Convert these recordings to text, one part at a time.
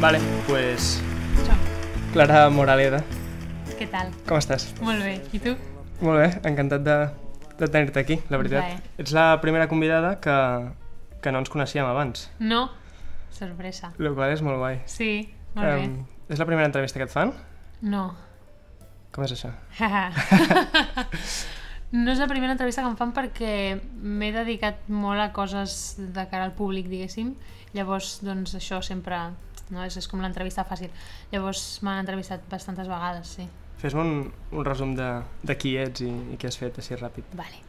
Vale, pues... Ciao. Clara Moraleda, Què tal? com estàs? Molt bé. I tu? Molt bé, encantat de, de tenir-te aquí, la veritat. Bé. Ets la primera convidada que, que no ens coneixíem abans, No. Sorpresa. el qual és molt guai. Sí, molt bé. Em, és la primera entrevista que et fan? No. Com és això? no és la primera entrevista que em fan perquè m'he dedicat molt a coses de cara al públic, diguéssim. Llavors, doncs, això sempre... No? És, és com l'entrevista fàcil. Llavors m'han entrevistat bastantes vegades, sí. Fes-me un, un resum de, de qui ets i, i què has fet així ràpid. Vale.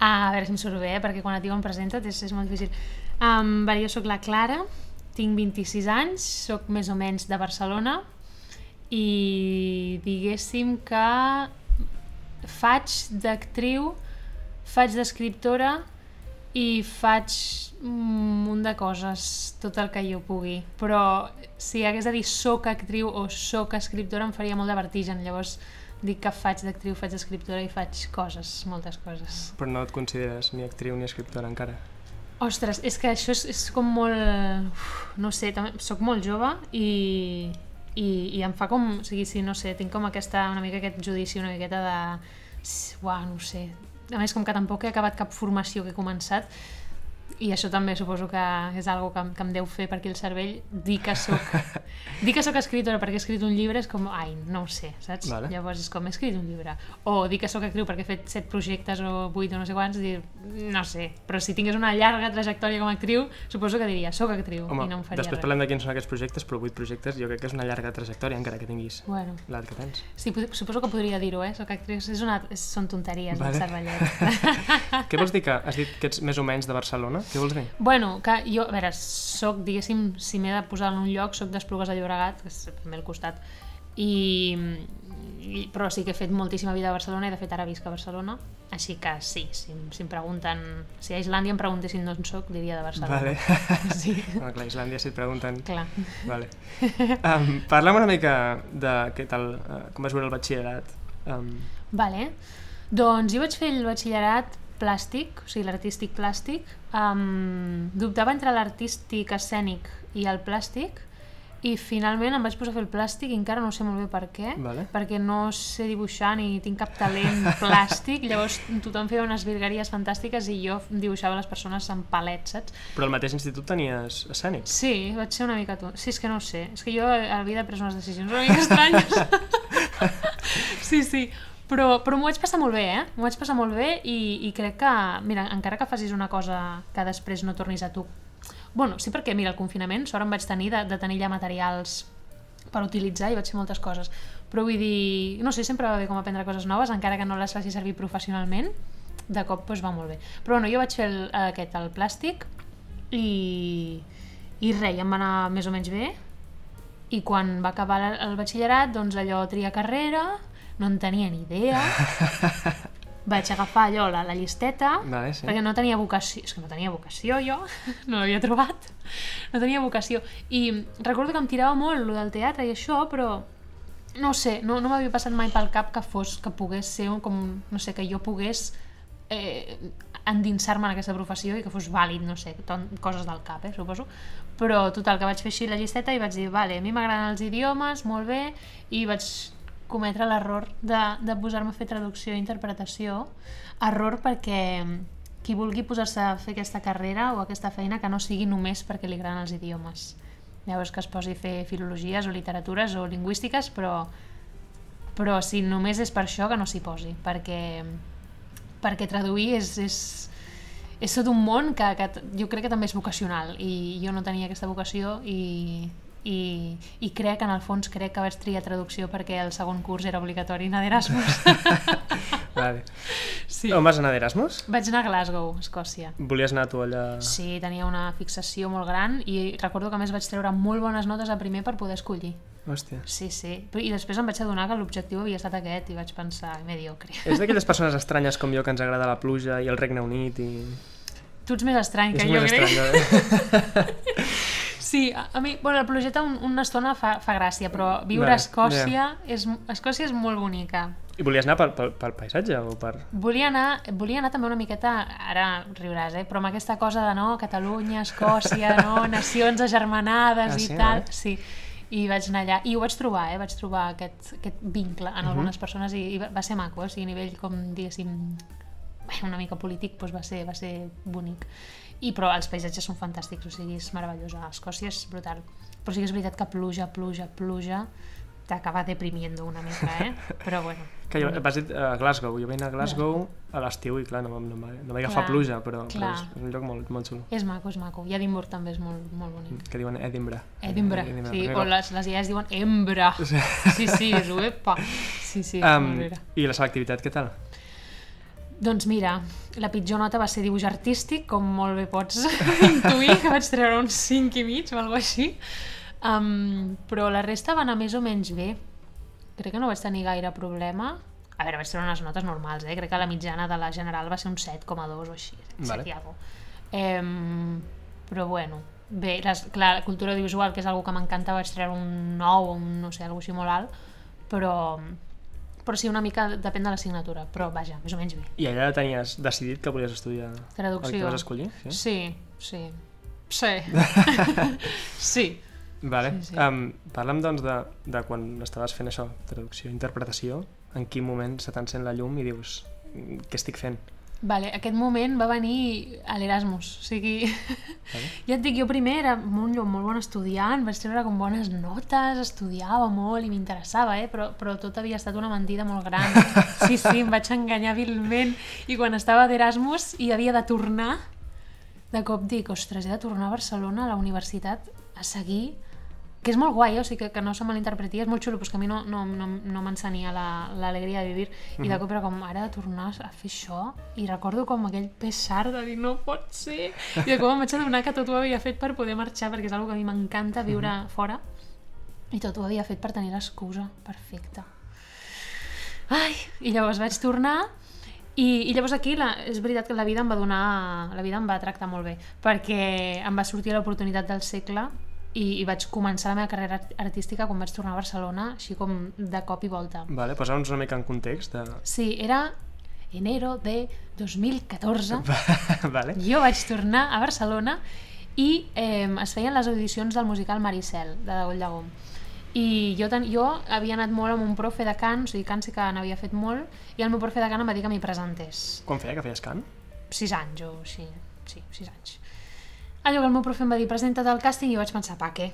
Ah, a veure si em surt bé, eh? perquè quan et diuen presenta't és, és molt difícil. Um, vale, jo sóc la Clara, tinc 26 anys, sóc més o menys de Barcelona i diguéssim que faig d'actriu, faig d'escriptora i faig un munt de coses, tot el que jo pugui. Però si hagués de dir soc actriu o soc escriptora em faria molt de vertigen, llavors dic que faig d'actriu, faig d'escriptora i faig coses, moltes coses. Però no et consideres ni actriu ni escriptora encara. Ostres, és que això és, és com molt... Uf, no sé, també sóc molt jove i, i, i em fa com... O sigui, sí, no sé, tinc com aquesta, una mica aquest judici, una miqueta de... Uau, no sé. A més, com que tampoc he acabat cap formació que he començat, i això també suposo que és algo que, que em deu fer per aquí el cervell, dir que soc, dir que soc escriptora perquè he escrit un llibre és com, ai, no ho sé, saps? Vale. Llavors és com, he escrit un llibre. O dir que soc actriu perquè he fet set projectes o vuit o no sé quants, dir, no sé. Però si tingués una llarga trajectòria com a actriu, suposo que diria, soc actriu, Home, i no em faria després res. parlem de quins són aquests projectes, però vuit projectes jo crec que és una llarga trajectòria encara que tinguis Bueno, l'edat que tens. sí, suposo que podria dir-ho, eh? Soc actriu, és una, és, són tonteries Vale. del cervellet. Què vols dir que has dit que ets més o menys de Barcelona? Què vols dir? Bueno, que jo, a veure, soc, diguéssim, si m'he de posar en un lloc, soc d'Esplugues de Llobregat, que és també al costat, i, i, però sí que he fet moltíssima vida a Barcelona i de fet ara visc a Barcelona, així que sí, si, si em pregunten, si a Islàndia em preguntessin d'on soc, diria de Barcelona. Vale. Sí, Home, clar, a Islàndia si et pregunten... clar. Vale. Um, parla'm una mica de què tal, uh, com vas veure el batxillerat. Um, Vale. Doncs jo vaig fer el batxillerat plàstic, o sigui, l'artístic plàstic. Um, dubtava entre l'artístic escènic i el plàstic i finalment em vaig posar a fer el plàstic i encara no sé molt bé per què, Vale. perquè no sé dibuixar ni tinc cap talent plàstic, llavors tothom feia unes virgueries fantàstiques i jo dibuixava les persones amb palets, saps? però al mateix institut tenies escènic. Sí, vaig ser una mica tu. Sí, és que no sé. És que jo a la vida he pres unes decisions una mica estranyes. sí, sí. Però, però m'ho vaig passar molt bé, eh? M'ho vaig passar molt bé i, i crec que, mira, encara que facis una cosa que després no tornis a tu... Bueno, sí perquè, mira, el confinament, sort em vaig tenir de, de tenir ja materials per utilitzar i vaig fer moltes coses. Però vull dir, no sé, sempre va bé com aprendre coses noves, encara que no les faci servir professionalment, de cop doncs, va molt bé. Però bueno, jo vaig fer el, aquest, el plàstic, i, i res, ja em va anar més o menys bé i quan va acabar el, batxillerat doncs allò tria carrera no en tenia ni idea vaig agafar allò la, la llisteta Vale, sí. perquè no tenia vocació és que no tenia vocació jo no l'havia trobat no tenia vocació i recordo que em tirava molt lo del teatre i això però no sé, no, no m'havia passat mai pel cap que fos, que pogués ser un, com, no sé, que jo pogués eh, endinsar-me en aquesta professió i que fos vàlid, no sé, ton, coses del cap, eh, suposo. Però total, que vaig fer així la llisteta i vaig dir, vale, a mi m'agraden els idiomes, molt bé, i vaig cometre l'error de, de posar-me a fer traducció i interpretació. Error perquè qui vulgui posar-se a fer aquesta carrera o aquesta feina que no sigui només perquè li agraden els idiomes. Llavors que es posi a fer filologies o literatures o lingüístiques, però, però si només és per això que no s'hi posi, perquè, perquè traduir és, és, és tot un món que, que jo crec que també és vocacional i jo no tenia aquesta vocació i, i, i crec, en el fons crec que vaig triar traducció perquè el segon curs era obligatori anar d'Erasmus. Vale. sí. On vas anar d'Erasmus? Vaig anar a Glasgow, Escòcia. Volies anar tu allà... Sí, tenia una fixació molt gran i recordo que més vaig treure molt bones notes a primer per poder escollir. Hòstia. Sí, sí. I després em vaig adonar que l'objectiu havia estat aquest i vaig pensar, mediocre. És d'aquelles persones estranyes com jo que ens agrada la pluja i el Regne Unit i... Tu ets més estrany que és jo, més crec. estrany, eh? Sí, a, a mi, bueno, la plugeta un, una estona fa, fa gràcia, però viure a Escòcia, és, Escòcia és molt bonica. I volies anar pel, pel, paisatge o per... Volia anar, volia anar també una miqueta, ara riuràs, eh? però amb aquesta cosa de no, Catalunya, Escòcia, no, nacions agermanades Ah, i sí, tal. vale. Sí. i vaig anar allà, i ho vaig trobar, eh? vaig trobar aquest, aquest vincle en algunes persones i, i va, ser maco, eh? o sigui, a nivell com diguéssim una mica polític doncs va, ser, va ser bonic i però els paisatges són fantàstics, o sigui, és meravellós a Escòcia és brutal, però sí que és veritat que pluja, pluja, pluja t'acaba deprimiendo una mica, eh? però bueno Que jo, vas dir a Glasgow, jo vaig a Glasgow a l'estiu i clar, no, no, no, no vaig agafar pluja, però, però és, és un lloc molt, molt xulo. és maco, és maco, i Edimburg també és molt, molt bonic Que diuen Edinburgh. Edimbre, sí, perquè o les, les iaies diuen embra. Sí. Sí, sí, és uepa. Sí, sí, Um. I la selectivitat, què tal? Doncs mira, la pitjor nota va ser dibuix artístic, com molt bé pots intuir, que vaig treure uns 5 i mig o alguna així. Um, però la resta va anar més o menys bé. Crec que no vaig tenir gaire problema. A veure, vaig treure unes notes normals, eh? Crec que la mitjana de la general va ser un 7,2 o així. 7 Vale. i alguna um, Però bueno, bé, les, clar, la cultura audiovisual, que és algo que m'encanta, vaig treure un 9 o un, no sé, alguna així molt alt, però, però sí, una mica depèn de l'assignatura, però vaja, més o menys bé. I allà tenies decidit que volies estudiar Traducció. el que vas escollir? Sí? Sí, sí. Sí. sí. Vale. Sí, sí. Um, parla'm doncs de, de quan estaves fent això, traducció, interpretació, en quin moment se t'encén la llum i dius "Mm, què estic fent? Vale, aquest moment va venir a l'Erasmus, o sigui, Vale. ja et dic, jo primer era molt, molt bon estudiant, vaig treure com bones notes, estudiava molt i m'interessava, eh? però, però tot havia estat una mentida molt gran. Sí, sí, em vaig enganyar vilment i quan estava d'Erasmus i havia de tornar, de cop dic, ostres, he de tornar a Barcelona, a la universitat, a seguir que és molt guai, o sigui, que, que no se malinterpreti, és molt xulo, però és que a mi no, no, no, no m'ensenia la- l'alegria de vivir, i de cop era com, ara de tornar a fer això, i recordo com aquell pesar de dir, no pot ser, i de cop em vaig adonar que tot ho havia fet per poder marxar, perquè és una que a mi m'encanta viure fora, i tot ho havia fet per tenir l'excusa perfecta. Ai, i llavors vaig tornar i, i llavors aquí la, és veritat que la vida em va donar la vida em va tractar molt bé perquè em va sortir l'oportunitat del segle i, i vaig començar la meva carrera art- artística quan vaig tornar a Barcelona així com de cop i volta Vale, posa'ns una mica en context. De... sí, era enero de 2014 vale. jo vaig tornar a Barcelona i eh, es feien les audicions del musical Maricel, de Dagoll Llagó. I jo, ten, jo havia anat molt amb un profe de cant, o sigui, cant sí que n'havia fet molt, i el meu profe de cant em va dir que m'hi presentés. Quan feia que feies cant? Sis anys o sí, sí, sis anys. Allò que el meu profe em va dir, presenta't al càsting, i vaig pensar, pa què?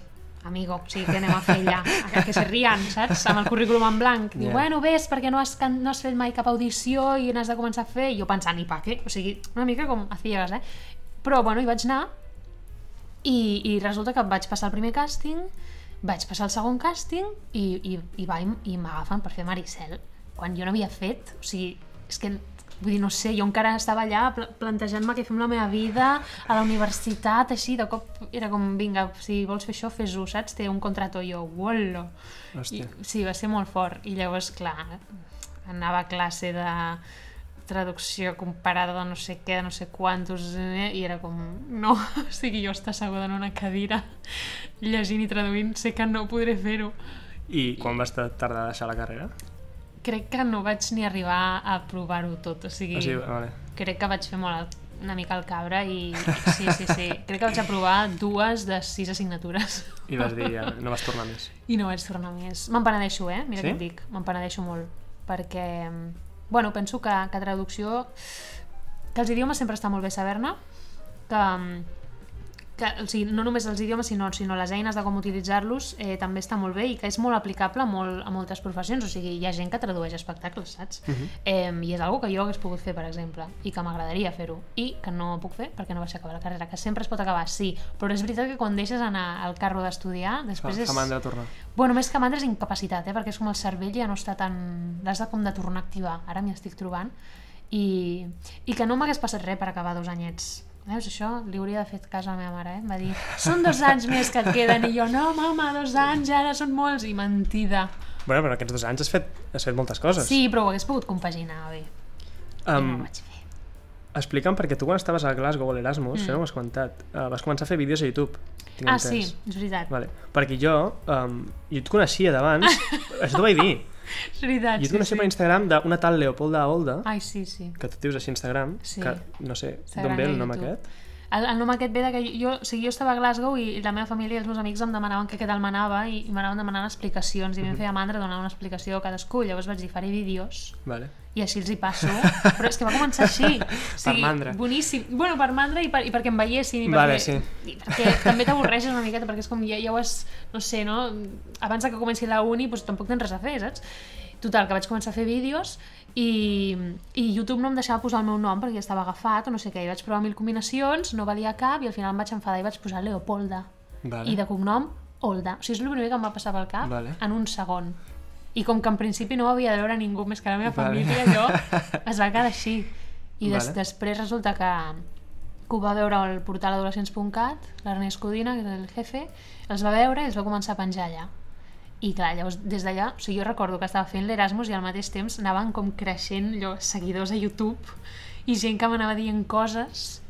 Amigo, o sigui, què anem a fer allà? A que se rien, saps? Amb el currículum en blanc. Diu, Ja. bueno, ves, perquè no has, no has fet mai cap audició i n'has de començar a fer. I jo pensant, i pa què? O sigui, una mica com a ciegas, eh? Però, bueno, hi vaig anar i, i resulta que vaig passar el primer càsting, vaig passar el segon càsting i, i, i, va, i m'agafen per fer Maricel, quan jo no havia fet, o sigui, és que vull dir, no sé, jo encara estava allà pl- plantejant-me què fer amb la meva vida a la universitat, així, de cop era com, vinga, si vols fer això, fes-ho, saps? Té un contrato, jo, uolo. I, sí, va ser molt fort. I llavors, clar, anava a classe de traducció comparada de no sé què, de no sé quantos, eh? i era com, no, o sigui, jo estar asseguda en una cadira llegint i traduint, sé que no podré fer-ho. I quan vas ta- tardar a deixar la carrera? Crec que no vaig ni arribar a provar-ho tot, o sigui, O sigui, vale. crec que vaig fer molt una mica el cabra i sí, sí, sí, crec que vaig aprovar dues de sis assignatures I vas dir, ja, no vas tornar més. i no vaig tornar més. Me'n penedeixo, eh? Mira Sí? què et dic, me'n penedeixo molt, perquè, bueno, penso que, que traducció, que els idiomes sempre està molt bé saber-ne, que, que o sigui, no només els idiomes, sinó, sinó les eines de com utilitzar-los eh, també està molt bé i que és molt aplicable a, molt, a moltes professions, o sigui, hi ha gent que tradueix espectacles, saps? Mhm. eh, I és algo que jo hagués pogut fer, per exemple, i que m'agradaria fer-ho, i que no puc fer perquè no vaig acabar la carrera, que sempre es pot acabar, sí, però és veritat que quan deixes anar al carro d'estudiar, Fa, després és... fa mandra tornar. Bueno, més que mandra és incapacitat, eh? perquè és com el cervell ja no està tan... L'has de com de tornar a activar, ara m'hi estic trobant. I, I que no m'hagués passat res per acabar dos anyets. Veus, això li hauria de fer cas a la meva mare, eh? Em va dir, són dos anys més que et queden, i jo, no, mama, dos anys, ara són molts, i mentida. Bueno, però aquests dos anys has fet, has fet moltes coses. Sí, però ho hagués pogut compaginar bé, i no Um, ho vaig fer. explica'm, perquè tu quan estaves a Glasgow, a l'Erasmus, mm. no ho has comentat, uh, vas començar a fer vídeos a YouTube. tinc Ah, entès. sí, és veritat. Vale. Perquè jo, um, jo et coneixia d'abans, això t'ho vaig dir, És veritat, jo et sí, coneixia sí. per Instagram d'una tal Leopolda Olda, Ai, sí, sí. que tu dius així a Instagram, Sí. que no sé d'on ve a el nom aquest. El, el nom aquest ve de que jo, o sigui, jo estava a Glasgow i la meva família i els meus amics em demanaven què tal m'anava i, i m'anaven demanant explicacions i a mi em feia mandra donar una explicació a cadascú. Llavors vaig dir, faré vídeos Vale. i així els hi passo. Però és que va començar així. O sigui, mandra. Boníssim. Bueno, per mandra i, per, i perquè em veiessin. I Vale, perquè, sí. i perquè també t'avorreixes una miqueta, perquè és com ja, ja ho has... No sé, no? Abans que comenci la uni, doncs tampoc tens res a fer, saps? Total, que vaig començar a fer vídeos i, i YouTube no em deixava posar el meu nom perquè estava agafat o no sé què. I vaig provar mil combinacions, no valia cap i al final em vaig enfadar i vaig posar Leopolda. Vale. I de cognom, Olda. O sigui, és el primer que em va passar pel cap Vale. en un segon. I com que en principi no ho havia de veure ningú més que la meva Vale. família, allò es va quedar així. I des, Vale. després resulta que, que ho va veure al portal adolescents.cat, l'Ernest Codina, que és el jefe, els va veure i els va començar a penjar allà. I clar, llavors des d'allà, o sigui, jo recordo que estava fent l'Erasmus i al mateix temps anaven com creixent allò, seguidors a YouTube i gent que m'anava dient coses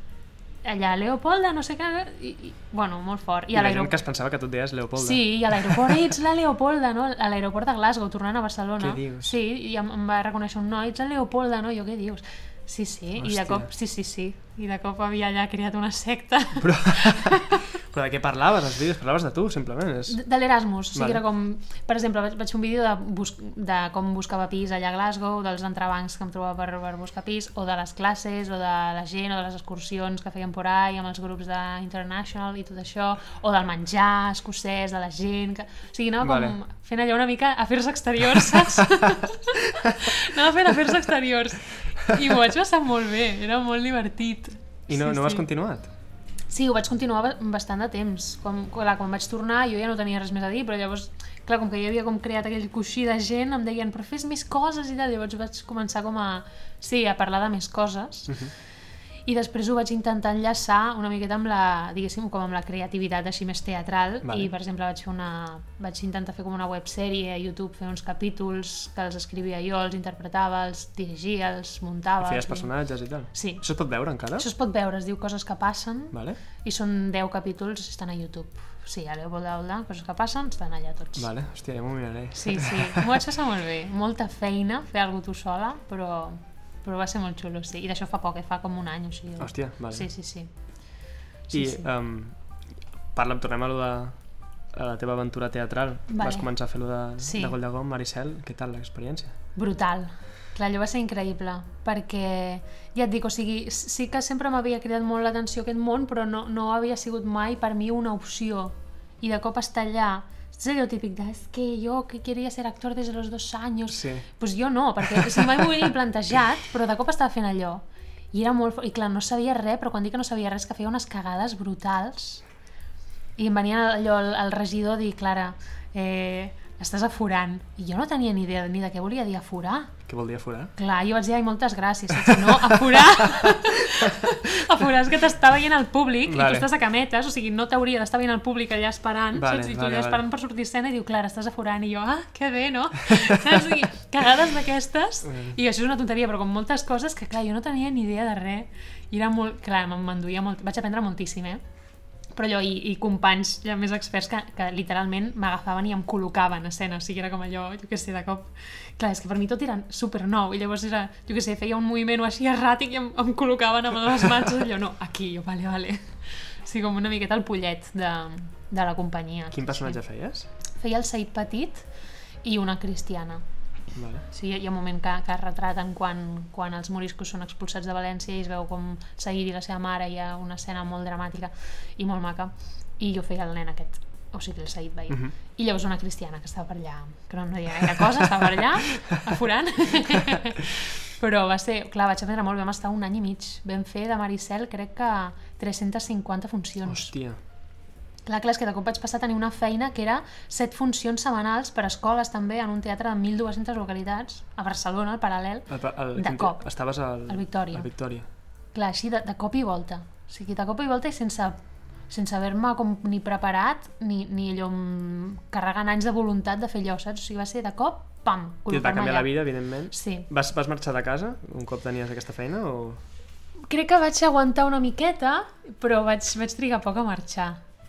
allà, Leopolda, no sé què, i, i bueno, molt fort. I, I a la gent que es pensava que tu et deies Leopolda. Sí, i a l'aeroport, "Ei, ets la Leopolda, no? A l'aeroport de Glasgow, tornant a Barcelona. Què dius? Sí, i em, em va reconèixer un noi, ets la Leopolda, no? Jo, què dius? Sí, sí, i Hòstia. de cop, sí, sí, sí, i de cop havia allà creat una secta. Però, però de què parlaves als vídeos? Parlaves de tu, simplement. És... De, de l'Erasmus, o sigui, Vale. era com... Per exemple, vaig, vaig fer un vídeo de, bus, de com buscava pis allà a Glasgow, dels entrebancs que em trobava per, per buscar pis, o de les classes, o de la gent, o de les excursions que feien por ahí amb els grups d'International i tot això, o del menjar escocès, de la gent... Que... O sigui, anava Vale. com fent allò una mica afers exteriors, saps? anava fent afers exteriors. I m'ho vaig passar molt bé, era molt divertit. I no, Sí, no ho has sí. continuat? Sí, ho vaig continuar ba- bastant de temps. Quan, clar, quan vaig tornar jo ja no tenia res més a dir, però llavors, clar, com que jo havia com creat aquell coixí de gent, em deien, però fes més coses i tal, llavors vaig començar com a, sí, a parlar de més coses. Mhm. I després ho vaig intentar enllaçar una miqueta amb la, diguéssim, com amb la creativitat així més teatral Vale. i, per exemple, vaig fer una... vaig intentar fer com una websèrie a YouTube, fer uns capítols que els escrivia jo, els interpretava, els dirigia, els muntava... Feies els- personatges i tal? Sí. Això es pot veure encara? Això es pot veure, es diu Coses que passen Vale? i són 10 capítols, estan a YouTube. Sí, a Leopolda Olda, coses que passen, estan allà tots. Vale, hòstia, ja m'ho miraré. Sí, sí, m'ho vaig passar molt bé. Molta feina fer alguna tu sola, però, però va ser molt xulo, sí. I d'això fa poc, eh? fa com un any o sigui. Hòstia, vale. Sí, sí, sí. I Sí, sí. Um, parla'm, tornem a lo de a la teva aventura teatral. Vale. Vas començar a fer lo de, Sí. de Gol de Gom, Maricel. Què tal l'experiència? Brutal. Clar, allò va ser increïble, perquè, ja et dic, o sigui, sí que sempre m'havia cridat molt l'atenció aquest món, però no, no havia sigut mai per mi una opció. I de cop estar allà, és allò típic de, és que jo que quería ser actor des de los dos anys. Sí. Pues jo no, perquè sigui, mai m'ho havia plantejat, però de cop estava fent allò. I era molt... I clar, no sabia res, però quan dic que no sabia res, que feia unes cagades brutals. I em venia allò el, el regidor a dir, Clara, eh, estàs aforant. I jo no tenia ni idea ni de què volia dir aforar. Què vol dir aforar? Clar, jo vaig dir, ai, moltes gràcies, saps? No, aforar... aforar és que t'està veient el públic i Vale. tu estàs a cametes, o sigui, no t'hauria d'estar veient el públic allà esperant, Vale, saps? I tu vale, allà vale. esperant per sortir escena i diu, Clara, estàs aforant. I jo, ah, que bé, no? Saps? Sigui, cagades d'aquestes, i això és una tonteria, però com moltes coses que, clar, jo no tenia ni idea de res. I era molt... Clar, me'n- m'enduia molt... Vaig aprendre moltíssim, eh? Però allò, i, i companys ja més experts que, que literalment m'agafaven i em col·locaven a escena, o sigui, era com allò, jo què sé, de cop... Clar, és que per mi tot era super nou, i llavors era, jo què sé, feia un moviment o així erràtic i em, em col·locaven amb les mans, allò, no, aquí, jo, vale, vale. O sigui, com una miqueta el pollet de, de la companyia. Quin personatge feies? Feia el Said Petit i una cristiana. Vale. Sí, hi ha un moment que, que retraten quan, quan els moriscos són expulsats de València i es veu com Saïd i la seva mare, hi ha una escena molt dramàtica i molt maca, i jo feia el nen aquest, o sigui, el Saïd veí. Mhm. I llavors una cristiana que estava per allà, que no, no deia gaire cosa, estava per allà, aforant. Però va ser, clar, vaig aprendre molt, vam estar un any i mig. Vam fer de Maricel, crec que 350 funcions. Hòstia. Clar, clar, és que de cop vaig passar a tenir una feina que era set funcions setmanals per escoles també, en un teatre de 1.200 localitats, a Barcelona, al Paral·lel. El, el, De cop. Estaves al... Al Victòria. Al Victòria. Clar, així de, de cop i volta. O sigui, de cop i volta i sense, sense haver-me com ni preparat ni, ni allò carregant anys de voluntat de fer allò, saps? O sigui, va ser de cop, pam, I et va col·locar-me canviar allà. la vida, evidentment. Sí. Vas, vas marxar de casa un cop tenies aquesta feina o... Crec que vaig aguantar una miqueta, però vaig, vaig trigar poc a marxar.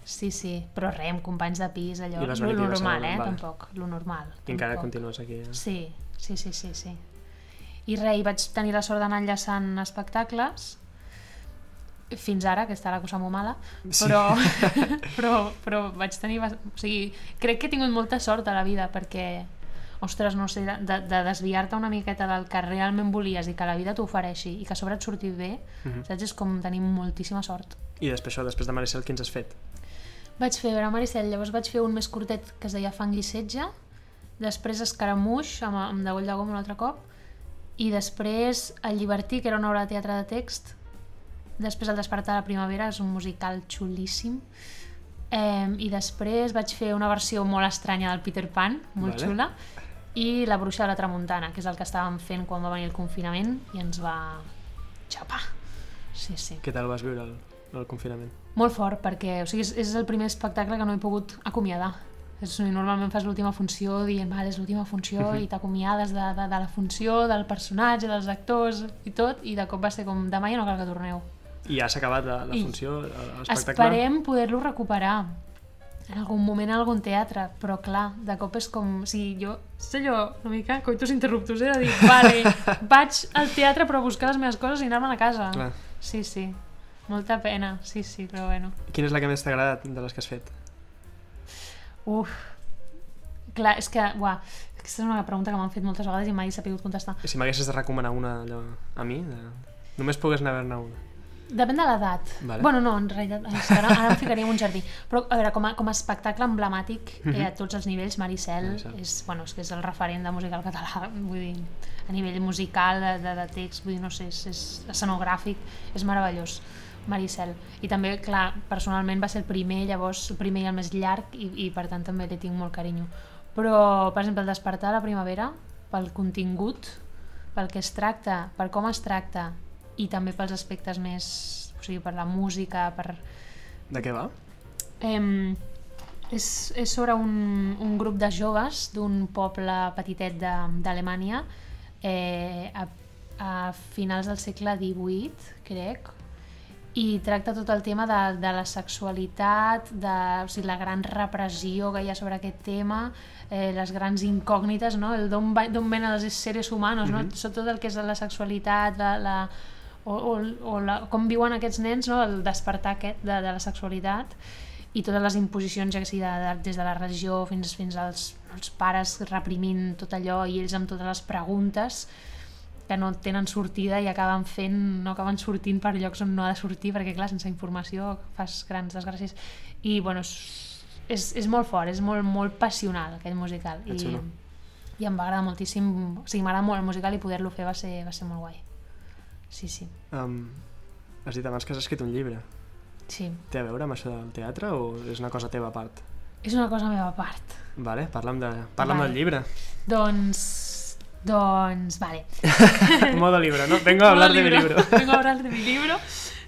Sí, sí, però res, amb companys de pis, allò, I vas lo normal, eh, vale. tampoc, lo normal. I encara tampoc. continues aquí. Eh? Sí, sí, sí, sí, sí. I res, i vaig tenir la sort d'anar enllaçant espectacles fins ara, que està la cosa molt mala, Sí. però, però, però vaig tenir... O sigui, crec que he tingut molta sort a la vida perquè, ostres, no sé, de, de desviar-te una miqueta del que realment volies i que la vida t'ofereixi i que a sobre et surti bé, Mhm. saps? És com tenir moltíssima sort. I després això, després de Maricel, quins has fet? Vaig fer veure Maricel, llavors vaig fer un més curtet que es deia Fang i Setge, després Escaramuix, amb, amb Degoll de Gom un altre cop, i després El Llibertí, que era una obra de teatre de text, després El Despertar de la Primavera, és un musical xulíssim, eh, i després vaig fer una versió molt estranya del Peter Pan, molt Vale. xula, i La Bruixa de la Tramuntana, que és el que estàvem fent quan va venir el confinament i ens va xapar. Sí, sí. Què tal vas viure el, el confinament? Molt fort, perquè o sigui, és, és el primer espectacle que no he pogut acomiadar. És, normalment fas l'última funció dient, vale, és l'última funció i t'acomiades de, de, de la funció, del personatge, dels actors i tot, i de cop va ser com, demà ja no cal que torneu. I ja s'ha acabat la, la funció, l'espectacle? Esperem poder-lo recuperar en algun moment en algun teatre, però clar, de cop és com... O sigui, jo, és allò, una mica coitus interruptus, eh? De dir, vale, vaig al teatre però a buscar les meves coses i anar-me'n a casa. Clar. Sí, sí. Molta pena, sí, sí, però bueno. Quina és la que més t'ha agradat de les que has fet? Uf. Clar, és que, uah, aquesta és una pregunta que m'han fet moltes vegades i mai he sabut contestar. I si m'haguessis de recomanar una allò, a mi, de... només pogués anar a una. Depèn de l'edat. Vale. Bueno, no, en realitat, ara, ara em ficaria en un jardí. Però, a veure, com a, com a espectacle emblemàtic eh, a tots els nivells, Maricel, Maricel. és, bueno, és que és el referent de musical català, vull dir, a nivell musical, de, de, de text, vull dir, no sé, és, és escenogràfic, és meravellós. Maricel. I també, clar, personalment va ser el primer, llavors el primer i el més llarg i, i per tant també li tinc molt carinyo. Però, per exemple, el despertar a la primavera, pel contingut, pel que es tracta, per com es tracta i també pels aspectes més, o sigui, per la música, per... De què va? Em, és, és sobre un, un grup de joves d'un poble petitet d'Alemanya eh, a, a finals del segle XVIII, crec, i tracta tot el tema de, de la sexualitat, de o sigui, la gran repressió que hi ha sobre aquest tema, eh, les grans incògnites, no? el d'on venen els seres humans, no? tot el que és la sexualitat, la, la, o, o, o la, com viuen aquests nens, no? el despertar aquest de, de la sexualitat i totes les imposicions, ja que sigui de, de, des de la religió fins, fins als, als pares reprimint tot allò i ells amb totes les preguntes que no tenen sortida i acaben fent, no acaben sortint per llocs on no ha de sortir, perquè clar, sense informació fas grans desgràcies. I bueno, és, és, és molt fort, és molt, molt passional aquest musical. I, i em va agradar moltíssim, o sigui, m'agrada molt el musical i poder-lo fer va ser, va ser molt guai. Sí, sí. Um, has dit abans que has escrit un llibre. Sí. Té a veure amb això del teatre o és una cosa teva a part? És una cosa meva a part. Vale, parla'm, de, parla'm Vale. del llibre. Doncs... Doncs, vale. Modo libro, ¿no? Vengo a hablar de mi libro. Vengo a hablar de mi libro.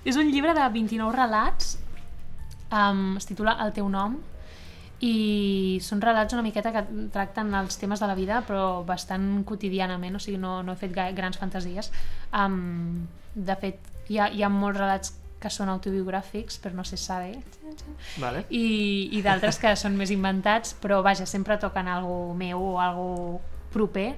És un llibre de 29 relats, um, es titula El teu nom, i són relats una miqueta que tracten els temes de la vida, però bastant quotidianament, o sigui, no, no he fet grans fantasies. Um, de fet, hi ha, hi ha molts relats que són autobiogràfics, però no se sabe, Vale. i, i d'altres que són més inventats, però vaja, sempre toquen algo meu o algo proper.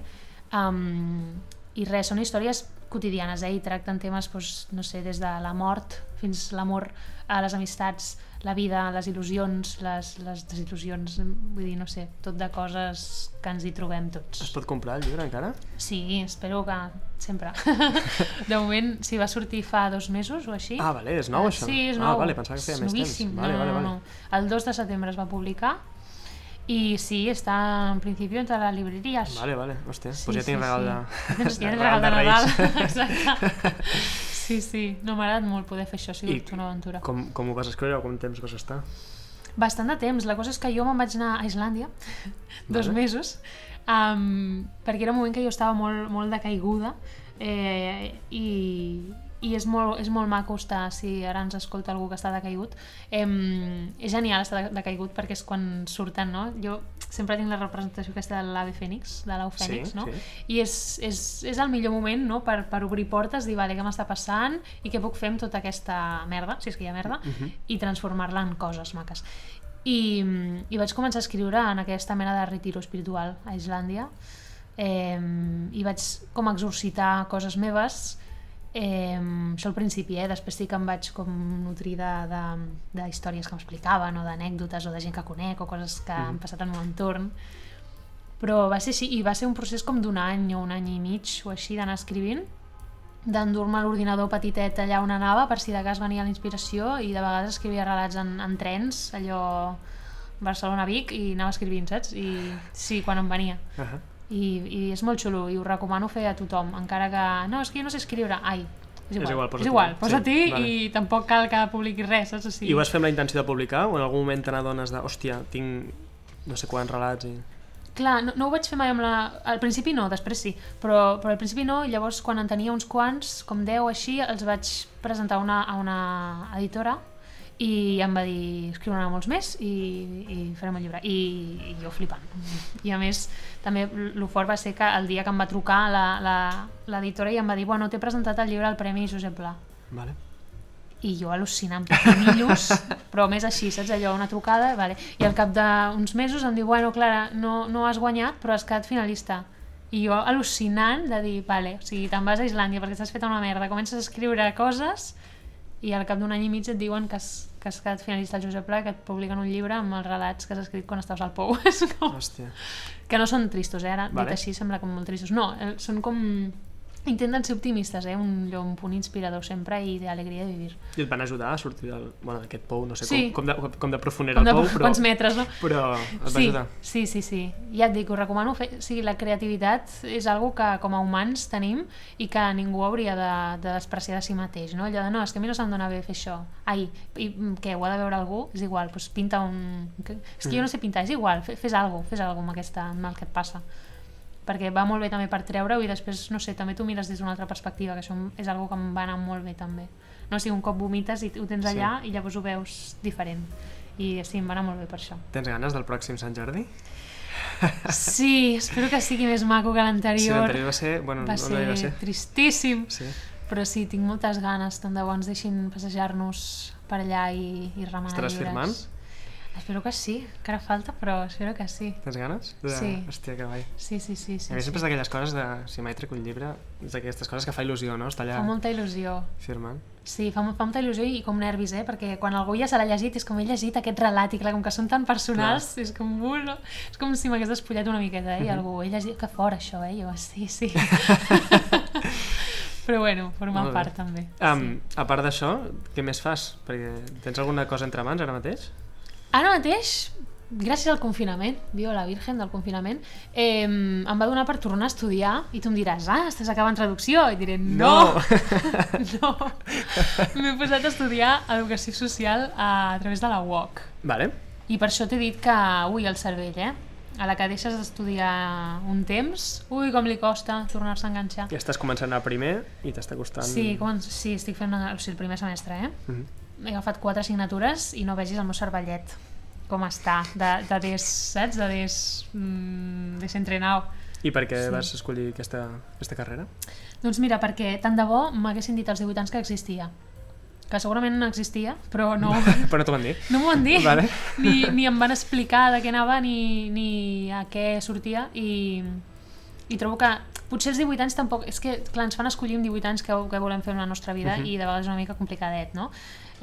Um, I res, són històries quotidianes, eh? i tracten temes, doncs, no sé, des de la mort fins l'amor, a les amistats, la vida, les il·lusions, les, les desil·lusions, vull dir, no sé, tot de coses que ens hi trobem Es tots. pot comprar el llibre encara? Sí, espero que sempre. De moment, si va sortir fa dos mesos o així. Ah, vale, és nou això. Sí, és ah, nou. vale, pensava que feia És més temps. Vale, no, vale, no, vale. no. El 2 de setembre es va publicar i sí, està en principi entre les libreries. Vale, vale, hòstia, Sí, doncs ja tinc sí, regal sí. de... Tens, tens regal de. Nadal. Exacte. Sí, sí. No m'ha agradat molt poder fer això, ha I sigut una aventura. Com, com ho vas escriure o com temps vas estar? Bastant de temps. La cosa és que jo me'n vaig anar a Islàndia dos Vale. mesos um, perquè era un moment que jo estava molt, molt decaiguda eh, i, i és molt, és molt maco estar, si ara ens escolta algú que està decaigut, eh, és genial estar de- decaigut perquè és quan surten, no? Jo sempre tinc la representació aquesta de l'ave fènix, de l'au fènix, Sí, no? sí. I és, és, és el millor moment no? per, per obrir portes, dir, vale, què m'està passant i què puc fer amb tota aquesta merda, si és que hi ha merda, Mhm. i transformar-la en coses maques. I, I vaig començar a escriure en aquesta mena de retiro espiritual a Islàndia eh, i vaig com exorcitar coses meves Eh, això al principi, eh? després sí que em vaig com nutrir de, de, de històries que m'explicaven o d'anècdotes o de gent que conec o coses que mm. han passat en el meu entorn però va ser així, i va ser un procés com d'un any o un any i mig o així d'anar escrivint d'endur-me l'ordinador petitet allà on anava per si de cas venia la inspiració i de vegades escrivia relats en, en trens allò Barcelona-Vic i anava escrivint, saps? I sí, quan em venia Uh -huh. I, i és molt xulo i ho recomano fer a tothom encara que, no, és que jo no sé escriure ai, és igual, igual, posa és tu. igual Sí, posa-t'hi vale. i tampoc cal que publiquis res saps? O sigui, I ho vas fer amb la intenció de publicar o en algun moment te n'adones de, hòstia, tinc no sé quants relats i... Clar, no, no ho vaig fer mai amb la... Al principi no, després sí, però, però al principi no, llavors quan en tenia uns quants, com 10 o així, els vaig presentar una, a una editora i em va dir escriure molts més i, i farem el llibre. I, i jo flipant. I a més també el fort va ser que el dia que em va trucar la- la- l'editora i em va dir bueno, t'he presentat el llibre al Premi Josep Pla. Vale. i jo al·lucinant pequeñillos però més així, saps? Allò, una trucada vale. i al cap d'uns mesos em diu bueno Clara, no, no has guanyat però has quedat finalista. I jo al·lucinant de dir, vale, o sigui, te'n vas a Islàndia perquè t'has fet una merda, comences a escriure coses i al cap d'un any i mig et diuen que has, que has quedat finalista al Josep Pla que et publiquen un llibre amb els relats que has escrit quan estaves al Pou com... Hòstia. que no són tristos, eh? ara Vale. dit així sembla com molt tristos no, eh, són com intenten ser optimistes, eh? un, un punt inspirador sempre i d'alegria de vivir I et van ajudar a sortir del, bueno, d'aquest pou, no sé Sí. com, com, de, com de profund era com el pou, però, quants metres, no? però et va sí, ajudar. sí, sí, sí. Ja et dic, us recomano fer... O sigui, la creativitat és algo que com a humans tenim i que ningú hauria de, de despreciar de si mateix, no? Allò de, no, és que a mi no se'm dona bé fer això. Ai, i mm, què, ho ha de veure algú? És igual, doncs pinta un... És que jo no sé pintar, és igual, fe- fes alguna cosa, fes alguna amb, aquesta, amb el que et passa perquè va molt bé també per treure-ho i després, no sé, també tu mires des d'una altra perspectiva, que això és algo que em va anar molt bé també. No o sigui, un cop vomites i ho tens Sí. allà i llavors ho veus diferent. I sí, em va anar molt bé per això. Tens ganes del pròxim Sant Jordi? Sí, espero que sigui més maco que Sí, l'anterior. l'anterior va ser... Bueno, va, no, ser va ser. tristíssim, Sí. però sí, tinc moltes ganes, tant de bo ens deixin passejar-nos per allà i, i remenar Estaràs llibres. firmant? Espero que sí, encara falta, però espero que sí. Tens ganes? De... Sí. Hòstia, que guai. Sí, sí, sí. sí, a mi sí. sempre és d'aquelles coses de... Si mai trec un llibre, és d'aquestes coses que fa il·lusió, no? Estar allà Fa molta il·lusió. firmant. Sí, fa, fa molta il·lusió i com nervis, eh? Perquè quan algú ja se l'ha llegit és com he llegit aquest relat i clar, com que són tan personals, és com, uh, no? és com si m'hagués despullat una miqueta, eh? I algú, he llegit, que fort això, eh? Jo, sí, sí. Però bueno, forma Molt bé. part també. Um, A part d'això, què més fas? Perquè tens alguna cosa entre mans ara mateix? Ara mateix, gràcies al confinament, viva la Virgen del confinament, eh, em va donar per tornar a estudiar i tu em diràs, ah, estàs acabant traducció? I diré, no, no. M'he posat a estudiar Educació Social a, a través de la UOC. Vale. I per això t'he dit que, ui, el cervell, eh? A la que deixes d'estudiar un temps, ui, com li costa tornar-se a enganxar. Ja estàs començant a primer i t'està costant... Sí, com, sí, estic fent una, o sigui, el primer semestre, eh? Mhm. He agafat quatre assignatures i no vegis el meu cervellet com està, de, de des, saps? De des... Mm, desentrenau. I per què Sí. vas escollir aquesta, aquesta carrera? Doncs mira, perquè tant de bo m'haguessin dit als 18 anys que existia. Que segurament no existia, però no, Però no t'ho van dir. no m'ho van dir. Vale. Ni, ni em van explicar de què anava ni, ni a què sortia i, i trobo que potser els 18 anys tampoc... És que, clar, ens fan escollir amb 18 anys què, què volem fer en la nostra vida Mhm. i de vegades és una mica complicadet, no?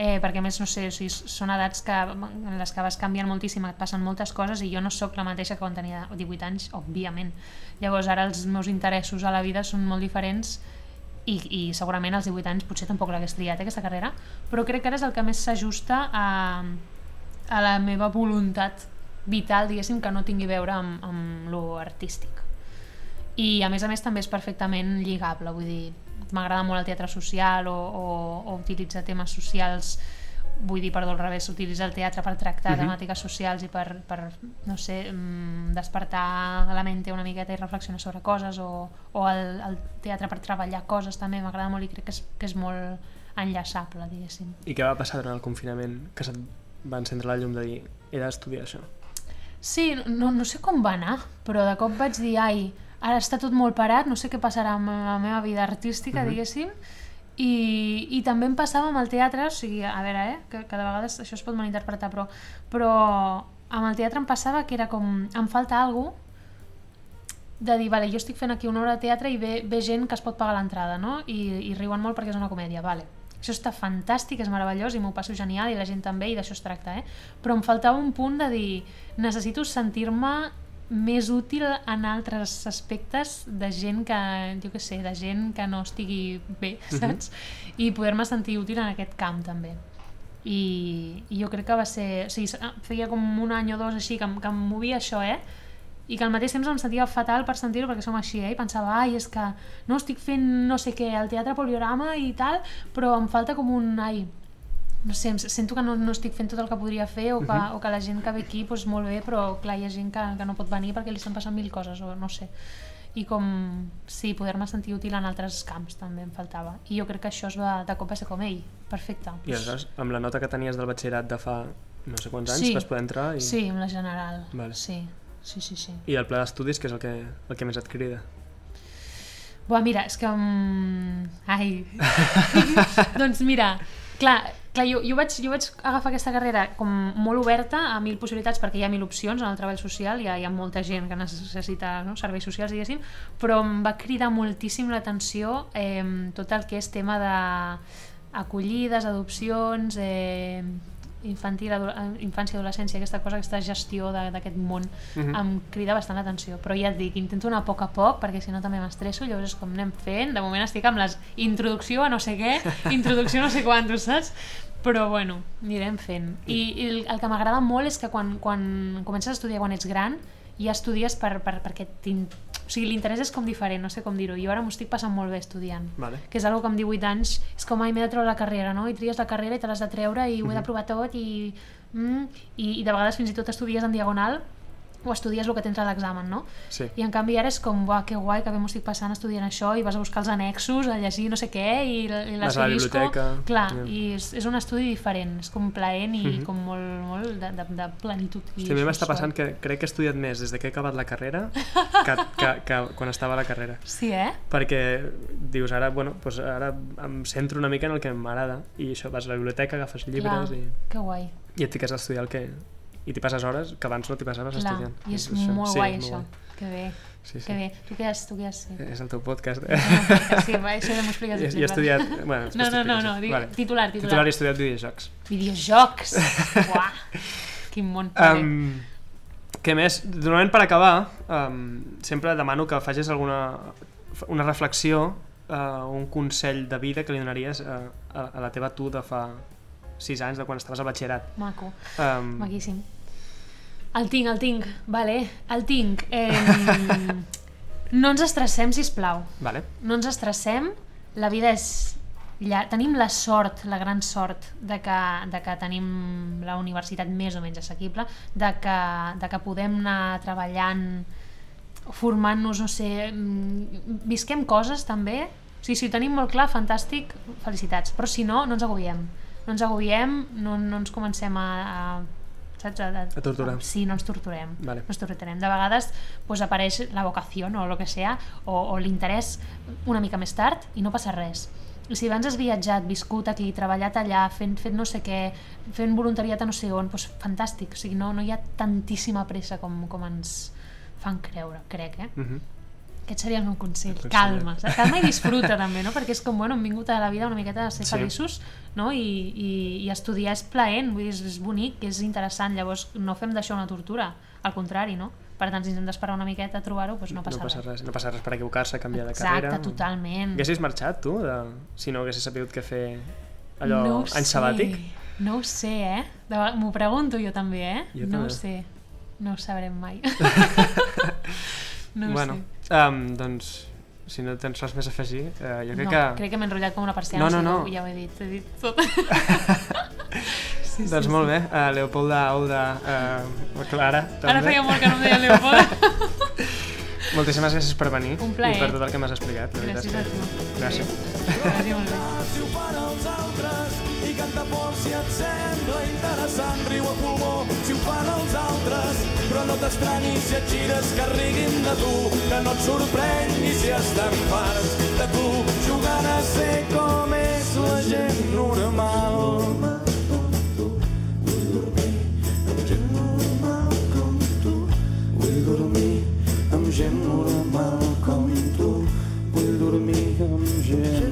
Eh, perquè a més, no sé, o sigui, són edats que, en les que vas canviant moltíssim, et passen moltes coses i jo no sóc la mateixa que quan tenia 18 anys, òbviament. Llavors ara els meus interessos a la vida són molt diferents i, i segurament als 18 anys potser tampoc l'hagués triat eh, aquesta carrera, però crec que ara és el que més s'ajusta a, a la meva voluntat vital, diguéssim, que no tingui a veure amb, amb lo artístic. I a més a més també és perfectament lligable, vull dir, m'agrada molt el teatre social o, o, o utilitzar temes socials vull dir, perdó, al revés, utilitzar el teatre per tractar Mhm. temàtiques socials i per, per no sé, mm, despertar la mente una miqueta i reflexionar sobre coses o, o el, el teatre per treballar coses també m'agrada molt i crec que és, que és molt enllaçable, diguéssim. I què va passar durant el confinament que se't va encendre la llum de dir he d'estudiar això? Sí, no, no sé com va anar, però de cop vaig dir, ai, ara està tot molt parat, no sé què passarà amb la meva vida artística, Mhm. diguéssim, i, i també em passava amb el teatre, o sigui, a veure, eh, que, que de vegades això es pot malinterpretar, però, però amb el teatre em passava que era com, em falta alguna de dir, vale, jo estic fent aquí una hora de teatre i ve, ve gent que es pot pagar l'entrada, no? I, I riuen molt perquè és una comèdia, vale. Això està fantàstic, és meravellós i m'ho passo genial i la gent també i d'això es tracta, eh? Però em faltava un punt de dir, necessito sentir-me més útil en altres aspectes de gent que, jo què sé, de gent que no estigui bé, saps? I poder-me sentir útil en aquest camp també. I, i jo crec que va ser... O sigui, feia com un any o dos així que, que em movia això, eh? i que al mateix temps em sentia fatal per sentir-ho perquè som així, eh? i pensava, ai, és que no estic fent no sé què al Teatre Poliorama i tal, però em falta com un, ai, no sé, sento que no, no estic fent tot el que podria fer o que, Mhm. o que la gent que ve aquí, doncs molt bé, però clar, hi ha gent que, que no pot venir perquè li estan passant mil coses, o no sé. I com, sí, poder-me sentir útil en altres camps també em faltava. I jo crec que això es va, de cop va ser com, ei, perfecte. I aleshores, amb la nota que tenies del batxillerat de fa no sé quants anys, Sí. vas poder entrar i, Sí, amb la general, Vale. sí, sí, sí, sí. i el pla d'estudis, que és el que, el que més et crida. Buah, mira, és que... Um... Ai... doncs mira, clar, clar jo, jo, vaig, jo vaig agafar aquesta carrera com molt oberta a mil possibilitats perquè hi ha mil opcions en el treball social, hi ha, hi ha molta gent que necessita no? serveis socials, diguéssim, però em va cridar moltíssim l'atenció eh, tot el que és tema de acollides, adopcions, eh, infantil, ado- infància, adolescència, aquesta cosa, aquesta gestió d'aquest món Mhm. em crida bastant l'atenció, però ja et dic, intento anar a poc a poc perquè si no també m'estresso, llavors és com anem fent, de moment estic amb les introducció a no sé què, introducció a no sé quantos, saps? Però bueno, anirem fent. I, i el, el que m'agrada molt és que quan, quan comences a estudiar quan ets gran, ja estudies per, per, perquè o sigui, l'interès és com diferent, no sé com dir-ho. Jo ara m'ho estic passant molt bé estudiant Vale. que és algo que amb 18 anys és com ai, m'he de treure la carrera, no? I tries la carrera i te l'has de treure i ho he de provar tot i, mm, i, i de vegades fins i tot estudies en diagonal o estudies el que tens a l'examen, no? Sí. I en canvi ara és com, uah, que guai, que bé m'ho estic passant estudiant això i vas a buscar els annexos, a llegir no sé què i, la- i Vas a la l'asterisco. biblioteca. Clar, Ja. i és, és un estudi diferent, és com plaent i Mhm. com molt, molt de, de, de plenitud. I Hosti, a mi m'està passant que crec que he estudiat més des de que he acabat la carrera que, que, que quan estava a la carrera. Sí, eh? Perquè dius, ara, bueno, doncs ara em centro una mica en el que m'agrada i això, vas a la biblioteca, agafes llibres Clar, i, que guai. i et fiques a estudiar el que... i t'hi passes hores que abans no t'hi passaves Clar, estudiant. i és Això- molt sí, guai és això. molt Que bé, Sí, sí. que bé. Tu què has, tu què has fet? És el teu podcast. Eh? Sí, va, això ja m'ho expliques. Jo, jo he estudiat... Bueno, No, no, no, no, sí. digue, Vale. titular, titular. Titular he estudiat videojocs. Videojocs! Uah, quin món. Um, què més? Normalment per acabar, um, sempre demano que facis alguna una reflexió, uh, un consell de vida que li donaries uh, a, a la teva tu de fa 6 anys, de quan estaves a batxillerat. Maco, Um, maquíssim. El tinc, el tinc, vale, el tinc. Eh, no ens estressem, si plau. vale. No ens estressem, la vida és... llar- Tenim la sort, la gran sort, de que, de que tenim la universitat més o menys assequible, de que, de que podem anar treballant, formant-nos, no sé, mm, visquem coses també. O sigui, si ho tenim molt clar, fantàstic, felicitats. Però si no, no ens agobiem. No ens agobiem, no, no ens comencem a, a saps? A, a, A torturar. sí, no ens torturem. Vale. No ens torturem. De vegades pues, apareix la vocació o el que sea, o, o l'interès una mica més tard i no passa res. I si abans has viatjat, viscut aquí, treballat allà, fent, fet no sé què, fent voluntariat a no sé on, doncs fantàstic. O sigui, no, no hi ha tantíssima pressa com, com ens fan creure, crec, eh? Uh -huh. Aquest seria el meu consell. El consell. Calma. Calma i disfruta també, no? Perquè és com, bueno, hem vingut a la vida una miqueta a ser Sí. feliços, no? I, i, i estudiar és plaent, vull dir, és, és bonic, és interessant. Llavors no fem d'això una tortura, al contrari, no? Per tant, si ens hem d'esperar una miqueta a trobar-ho, doncs no passa, no passa res. res. No passa res per equivocar-se, canviar de Exacte, carrera. totalment. Haguessis marxat, tu, de... si no haguessis sabut què fer allò no any sabàtic? No ho sé, eh? De M'ho pregunto jo també, eh? Jo no també. ho sé. No ho sabrem mai. no ho bueno, sé. Um, doncs, si no tens res més a afegir, uh, jo crec no, que... crec que m'he enrotllat com una persiana, No, no, sí, no. ja ho he dit, he dit tot. sí, Doncs molt bé, uh, Leopolda, Olda, uh, Clara, també. Ara feia molt que no em deia Leopoldo. Moltíssimes gràcies per venir Un plaer. i per tot el que m'has explicat. la Gràcies a tu. Gràcies. Gràcies, molt bé tanta por si et sembla interessant, riu a pulmó si ho fan els altres, però no t'estranyis si et gires que riguin de tu, que no et sorprengui si estan farts de tu, jugant a ser com és la gent normal. Gent normal com tu. Vull dormir amb gent normal com tu. Vull dormir amb gent